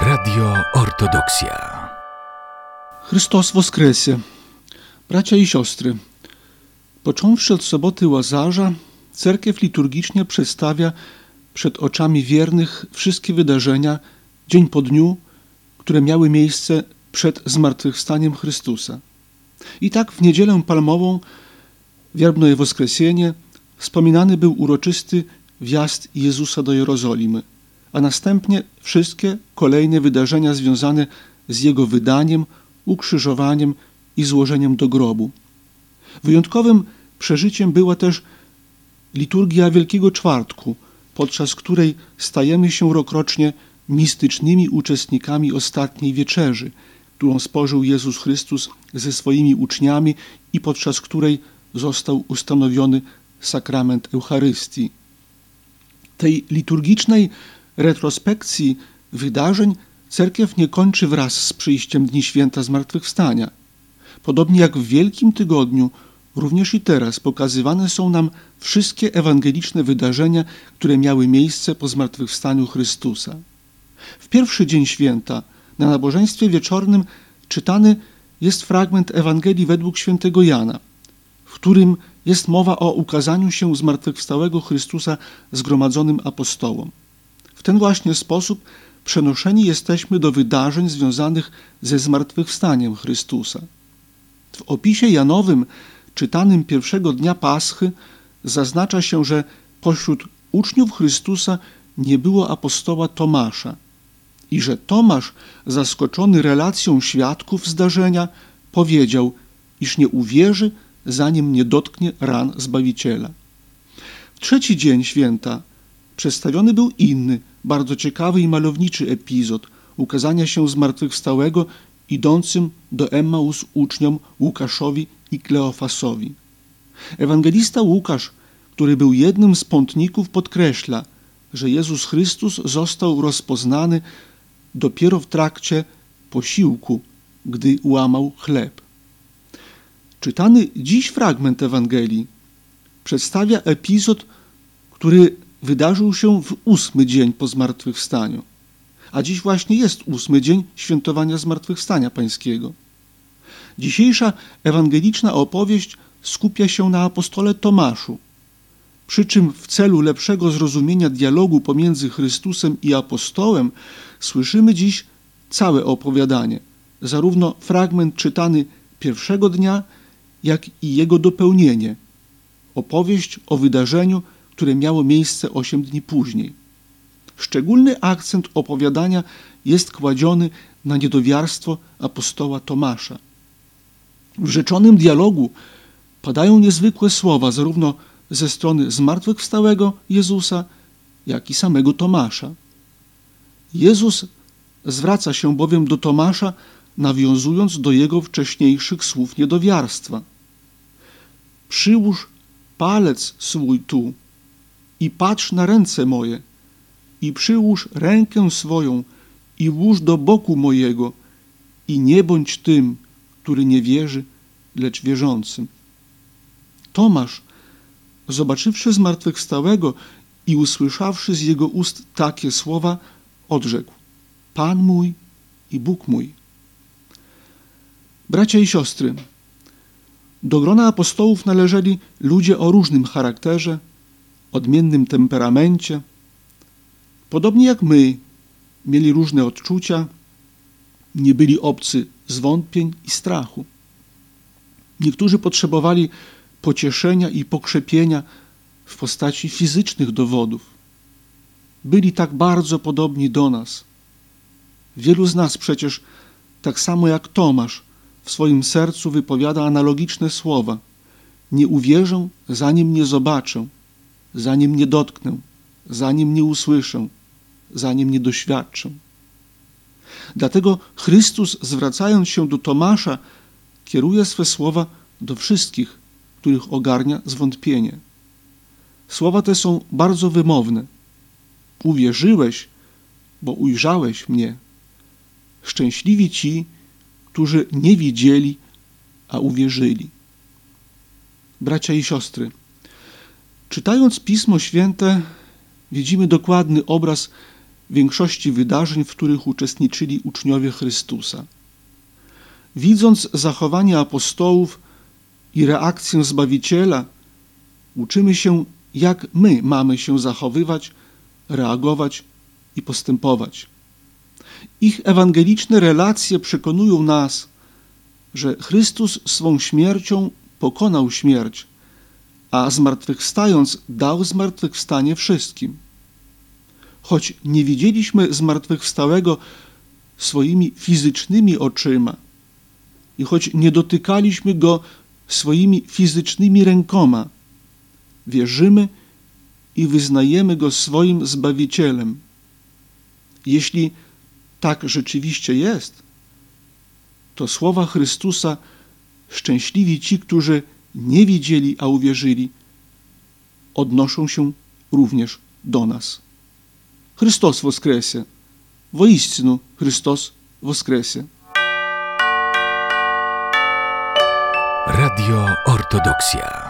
Radio Ortodoksja. Chrystus Woskresie. Bracia i siostry, począwszy od soboty Łazarza, cerkiew liturgicznie przedstawia przed oczami wiernych wszystkie wydarzenia dzień po dniu, które miały miejsce przed zmartwychwstaniem Chrystusa. I tak w niedzielę palmową, wiarbne Woskresienie, wspominany był uroczysty wjazd Jezusa do Jerozolimy, a następnie wszystkie kolejne wydarzenia związane z Jego wydaniem, ukrzyżowaniem i złożeniem do grobu. Wyjątkowym przeżyciem była też liturgia Wielkiego Czwartku, podczas której stajemy się rokrocznie mistycznymi uczestnikami ostatniej wieczerzy, którą spożył Jezus Chrystus ze swoimi uczniami i podczas której został ustanowiony sakrament Eucharystii. Tej liturgicznej retrospekcji wydarzeń cerkiew nie kończy wraz z przyjściem Dni Święta Zmartwychwstania. Podobnie jak w Wielkim Tygodniu, również i teraz pokazywane są nam wszystkie ewangeliczne wydarzenia, które miały miejsce po zmartwychwstaniu Chrystusa. W pierwszy dzień święta, na nabożeństwie wieczornym, czytany jest fragment Ewangelii według świętego Jana, w którym jest mowa o ukazaniu się zmartwychwstałego Chrystusa zgromadzonym apostołom. W ten właśnie sposób przenoszeni jesteśmy do wydarzeń związanych ze zmartwychwstaniem Chrystusa. W opisie Janowym, czytanym pierwszego dnia Paschy, zaznacza się, że pośród uczniów Chrystusa nie było apostoła Tomasza i że Tomasz, zaskoczony relacją świadków zdarzenia, powiedział, iż nie uwierzy, zanim nie dotknie ran Zbawiciela. W trzeci dzień święta przedstawiony był inny, bardzo ciekawy i malowniczy epizod ukazania się zmartwychwstałego idącym do Emmaus uczniom Łukaszowi i Kleofasowi. Ewangelista Łukasz, który był jednym z pątników, podkreśla, że Jezus Chrystus został rozpoznany dopiero w trakcie posiłku, gdy łamał chleb. Czytany dziś fragment Ewangelii przedstawia epizod, który wydarzył się w ósmy dzień po zmartwychwstaniu. A dziś właśnie jest ósmy dzień świętowania zmartwychwstania pańskiego. Dzisiejsza ewangeliczna opowieść skupia się na apostole Tomaszu, przy czym w celu lepszego zrozumienia dialogu pomiędzy Chrystusem i apostołem słyszymy dziś całe opowiadanie, zarówno fragment czytany pierwszego dnia, jak i jego dopełnienie, opowieść o wydarzeniu, które miało miejsce osiem dni później. Szczególny akcent opowiadania jest kładziony na niedowiarstwo apostoła Tomasza. W rzeczonym dialogu padają niezwykłe słowa zarówno ze strony zmartwychwstałego Jezusa, jak i samego Tomasza. Jezus zwraca się bowiem do Tomasza, nawiązując do jego wcześniejszych słów niedowiarstwa. Przyłóż palec swój tu i patrz na ręce moje, i przyłóż rękę swoją i włóż do boku mojego, i nie bądź tym, który nie wierzy, lecz wierzącym. Tomasz, zobaczywszy zmartwychwstałego i usłyszawszy z jego ust takie słowa, odrzekł: Pan mój i Bóg mój. Bracia i siostry, do grona apostołów należeli ludzie o różnym charakterze, odmiennym temperamencie. Podobnie jak my, mieli różne odczucia, nie byli obcy zwątpień i strachu. Niektórzy potrzebowali pocieszenia i pokrzepienia w postaci fizycznych dowodów. Byli tak bardzo podobni do nas. Wielu z nas przecież, tak samo jak Tomasz, w swoim sercu wypowiada analogiczne słowa: Nie uwierzę, zanim nie zobaczę, zanim nie dotknę, zanim nie usłyszę, zanim nie doświadczę. Dlatego Chrystus, zwracając się do Tomasza, kieruje swe słowa do wszystkich, których ogarnia zwątpienie. Słowa te są bardzo wymowne. Uwierzyłeś, bo ujrzałeś mnie. Szczęśliwi ci, którzy nie widzieli, a uwierzyli. Bracia i siostry, czytając Pismo Święte, widzimy dokładny obraz większości wydarzeń, w których uczestniczyli uczniowie Chrystusa. Widząc zachowanie apostołów i reakcję Zbawiciela, uczymy się, jak my mamy się zachowywać, reagować i postępować. Ich ewangeliczne relacje przekonują nas, że Chrystus swą śmiercią pokonał śmierć, a zmartwychwstając dał zmartwychwstanie wszystkim. Choć nie widzieliśmy zmartwychwstałego swoimi fizycznymi oczyma i choć nie dotykaliśmy go swoimi fizycznymi rękoma, wierzymy i wyznajemy go swoim Zbawicielem. Jeśli tak rzeczywiście jest, to słowa Chrystusa szczęśliwi ci, którzy nie widzieli, a uwierzyli, odnoszą się również do nas. Chrystus воскресе! Воістину Христос воскресе! Radio Ortodoksja.